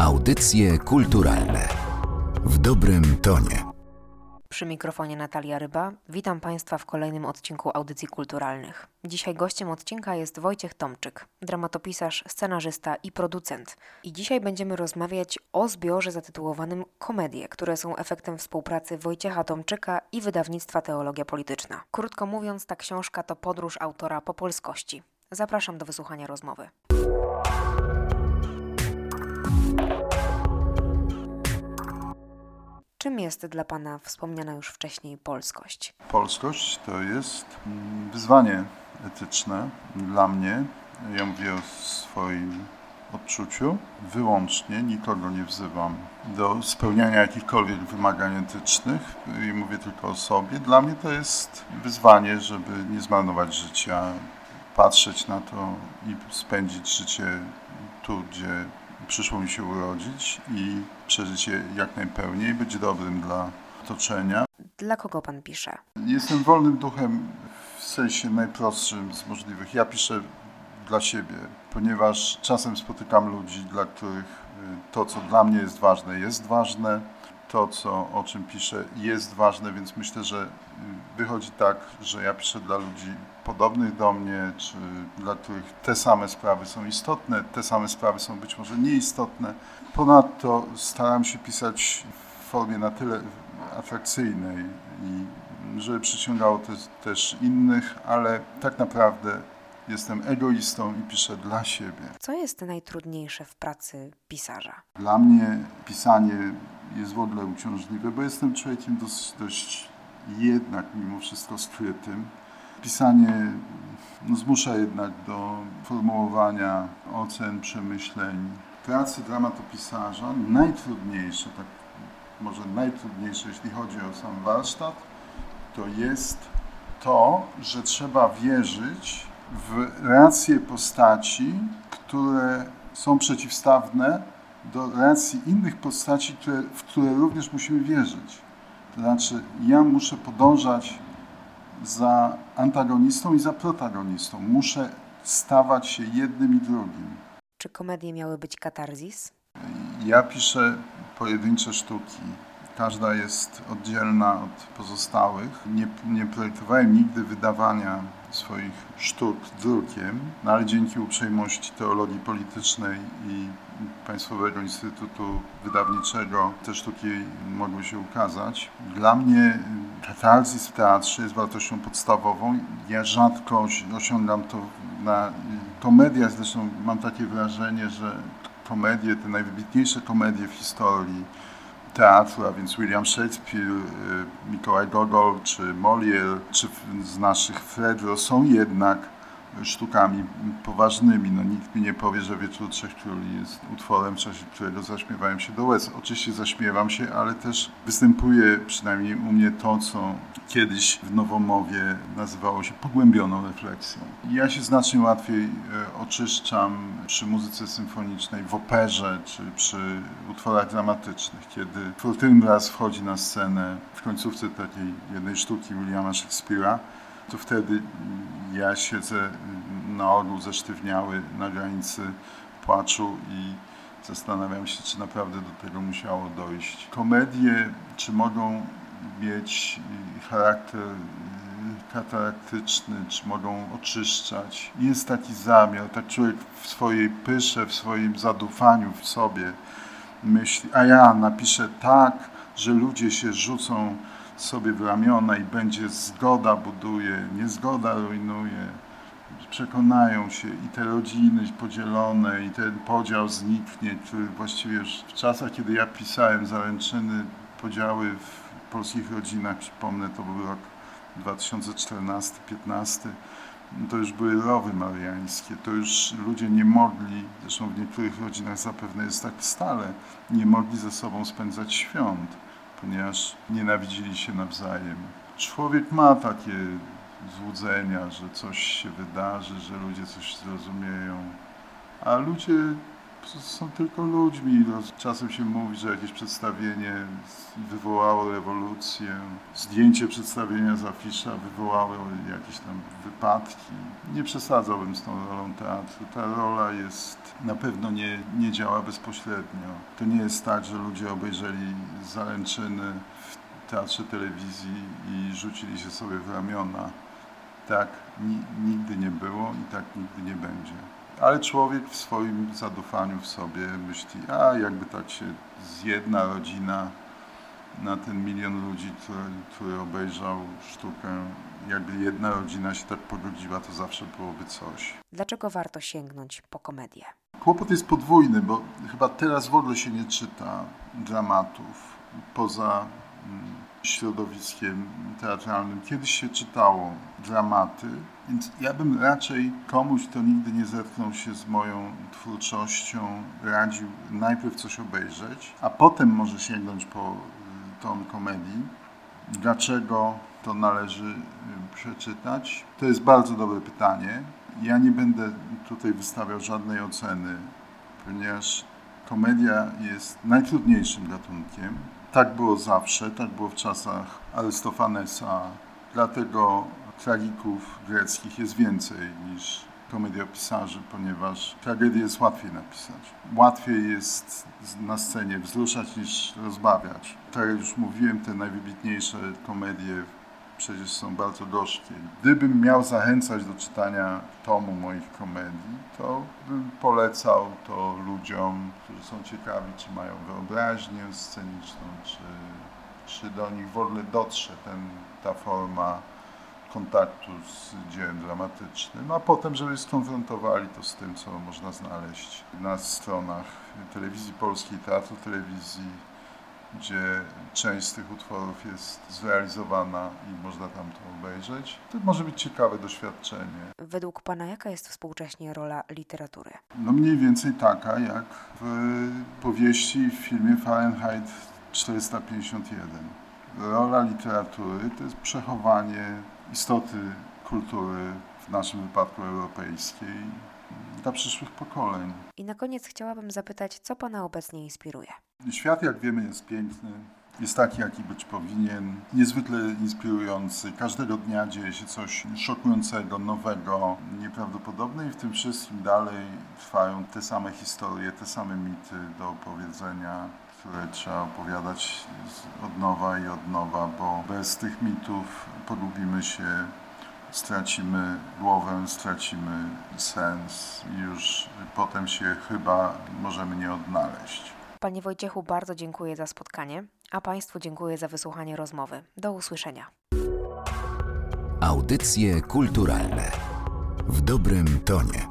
Audycje kulturalne w dobrym tonie. Przy mikrofonie Natalia Ryba. Witam Państwa w kolejnym odcinku Audycji Kulturalnych. Dzisiaj gościem odcinka jest Wojciech Tomczyk, dramatopisarz, scenarzysta i producent. I dzisiaj będziemy rozmawiać o zbiorze zatytułowanym Komedie, które są efektem współpracy Wojciecha Tomczyka i wydawnictwa Teologia Polityczna. Krótko mówiąc, ta książka to podróż autora po polskości. Zapraszam do wysłuchania rozmowy. Czym jest dla Pana wspomniana już wcześniej polskość? Polskość to jest mm, wyzwanie etyczne dla mnie. Ja mówię o swoim odczuciu wyłącznie, nikogo nie wzywam do spełniania jakichkolwiek wymagań etycznych i mówię tylko o sobie. Dla mnie to jest wyzwanie, żeby nie zmarnować życia, patrzeć na to i spędzić życie tu, gdzie przyszło mi się urodzić i przeżyć je jak najpełniej, być dobrym dla otoczenia. Dla kogo pan pisze? Jestem wolnym duchem w sensie najprostszym z możliwych. Ja piszę dla siebie, ponieważ czasem spotykam ludzi, dla których y, to, co dla mnie jest ważne, jest ważne. To, co, o czym piszę, jest ważne, więc myślę, że y, wychodzi tak, że ja piszę dla ludzi podobnych do mnie, czy dla których te same sprawy są istotne, te same sprawy są być może nieistotne. Ponadto staram się pisać w formie na tyle atrakcyjnej i żeby przyciągało te, też innych, ale tak naprawdę jestem egoistą i piszę dla siebie. Co jest najtrudniejsze w pracy pisarza? Dla mnie pisanie jest w ogóle uciążliwe, bo jestem człowiekiem dość, dość jednak mimo wszystko skrytym. Pisanie no, zmusza jednak do formułowania ocen, przemyśleń. Pracy dramatopisarza najtrudniejsze, tak może najtrudniejsze, jeśli chodzi o sam warsztat, to jest to, że trzeba wierzyć w racje postaci, które są przeciwstawne do racji innych postaci, które, w które również musimy wierzyć. To znaczy, ja muszę podążać za antagonistą i za protagonistą. Muszę stawać się jednym i drugim. Czy komedie miały być katarzis? Ja piszę pojedyncze sztuki. Każda jest oddzielna od pozostałych. Nie, nie projektowałem nigdy wydawania swoich sztuk drukiem, no ale dzięki uprzejmości teologii politycznej i Państwowego Instytutu Wydawniczego te sztuki mogły się ukazać. Dla mnie katarzis w teatrze jest wartością podstawową. Ja rzadko osiągam to na komediach, zresztą mam takie wrażenie, że komedie, te najwybitniejsze komedie w historii teatru, a więc William Shakespeare, y, Mikołaj Gogol czy Molière, czy z naszych Fredro są jednak sztukami poważnymi. No, nikt mi nie powie, że Wieczór Trzech Króli jest utworem, w czasie którego zaśmiewałem się do łez. Oczywiście zaśmiewam się, ale też występuje przynajmniej u mnie to, co kiedyś w Nowomowie nazywało się pogłębioną refleksją. Ja się znacznie łatwiej e, oczyszczam przy muzyce symfonicznej, w operze czy przy utworach dramatycznych, kiedy Fortinbras wchodzi na scenę w końcówce takiej jednej sztuki Williama Shakespeare'a, to wtedy ja siedzę na ogół zesztywniały na granicy płaczu i zastanawiam się, czy naprawdę do tego musiało dojść. Komedie, czy mogą mieć charakter kataraktyczny, czy mogą oczyszczać. Jest taki zamiar, tak człowiek w swojej pysze, w swoim zadufaniu w sobie myśli, a ja napiszę tak, że ludzie się rzucą sobie w ramiona i będzie zgoda buduje, niezgoda rujnuje. Przekonają się i te rodziny podzielone, i ten podział zniknie, który właściwie już w czasach, kiedy ja pisałem zaręczyny, podziały w polskich rodzinach, przypomnę, to był rok 2014-15, to już były rowy mariańskie, to już ludzie nie mogli, zresztą w niektórych rodzinach zapewne jest tak stale, nie mogli ze sobą spędzać świąt ponieważ nienawidzili się nawzajem. Człowiek ma takie złudzenia, że coś się wydarzy, że ludzie coś zrozumieją, a ludzie są tylko ludźmi. No, czasem się mówi, że jakieś przedstawienie wywołało rewolucję, zdjęcie przedstawienia z afisza wywołało jakieś tam wypadki. Nie przesadzałbym z tą rolą teatru. Ta rola jest, na pewno nie, nie działa bezpośrednio. To nie jest tak, że ludzie obejrzeli zaręczyny w teatrze telewizji i rzucili się sobie w ramiona. Tak nigdy nie było i tak nigdy nie będzie ale człowiek w swoim zadufaniu w sobie myśli, a jakby tak się zjedna rodzina na ten milion ludzi, który, który obejrzał sztukę, jakby jedna rodzina się tak pogodziła, to zawsze byłoby coś. Dlaczego warto sięgnąć po komedię? Kłopot jest podwójny, bo chyba teraz w ogóle się nie czyta dramatów poza mm, środowiskiem teatralnym. Kiedyś się czytało dramaty, więc ja bym raczej komuś, kto nigdy nie zetknął się z moją twórczością, radził najpierw coś obejrzeć, a potem może sięgnąć po y, ton komedii. Dlaczego to należy y, przeczytać? To jest bardzo dobre pytanie. Ja nie będę tutaj wystawiał żadnej oceny, ponieważ komedia jest najtrudniejszym gatunkiem tak było zawsze, tak było w czasach Arystofanesa. Dlatego tragików greckich jest więcej niż komediopisarzy, ponieważ tragedię jest łatwiej napisać. Łatwiej jest na scenie wzruszać niż rozbawiać. Tak jak już mówiłem, te najwybitniejsze komedie przecież są bardzo gorzkie. Gdybym miał zachęcać do czytania tomu moich komedii, to bym polecał to ludziom, którzy są ciekawi, czy mają wyobraźnię sceniczną, czy, czy do nich w ogóle dotrze ten, ta forma kontaktu z dziełem dramatycznym, a potem, żeby skonfrontowali to z tym, co można znaleźć na stronach telewizji polskiej, teatru telewizji, gdzie część z tych utworów jest zrealizowana i można tam to obejrzeć. To może być ciekawe doświadczenie. Według Pana jaka jest współcześnie rola literatury? No mniej więcej taka jak w powieści w filmie Fahrenheit 451. Rola literatury to jest przechowanie istoty kultury, w naszym wypadku europejskiej, dla przyszłych pokoleń. I na koniec chciałabym zapytać, co Pana obecnie inspiruje? Świat, jak wiemy, jest piękny. Jest taki, jaki być powinien. Niezwykle inspirujący. Każdego dnia dzieje się coś szokującego, nowego, nieprawdopodobne i w tym wszystkim dalej trwają te same historie, te same mity do opowiedzenia, które trzeba opowiadać od nowa i od nowa, bo bez tych mitów pogubimy się stracimy głowę, stracimy sens i już potem się chyba możemy nie odnaleźć. Panie Wojciechu, bardzo dziękuję za spotkanie, a Państwu dziękuję za wysłuchanie rozmowy. Do usłyszenia. Audycje kulturalne w dobrym tonie.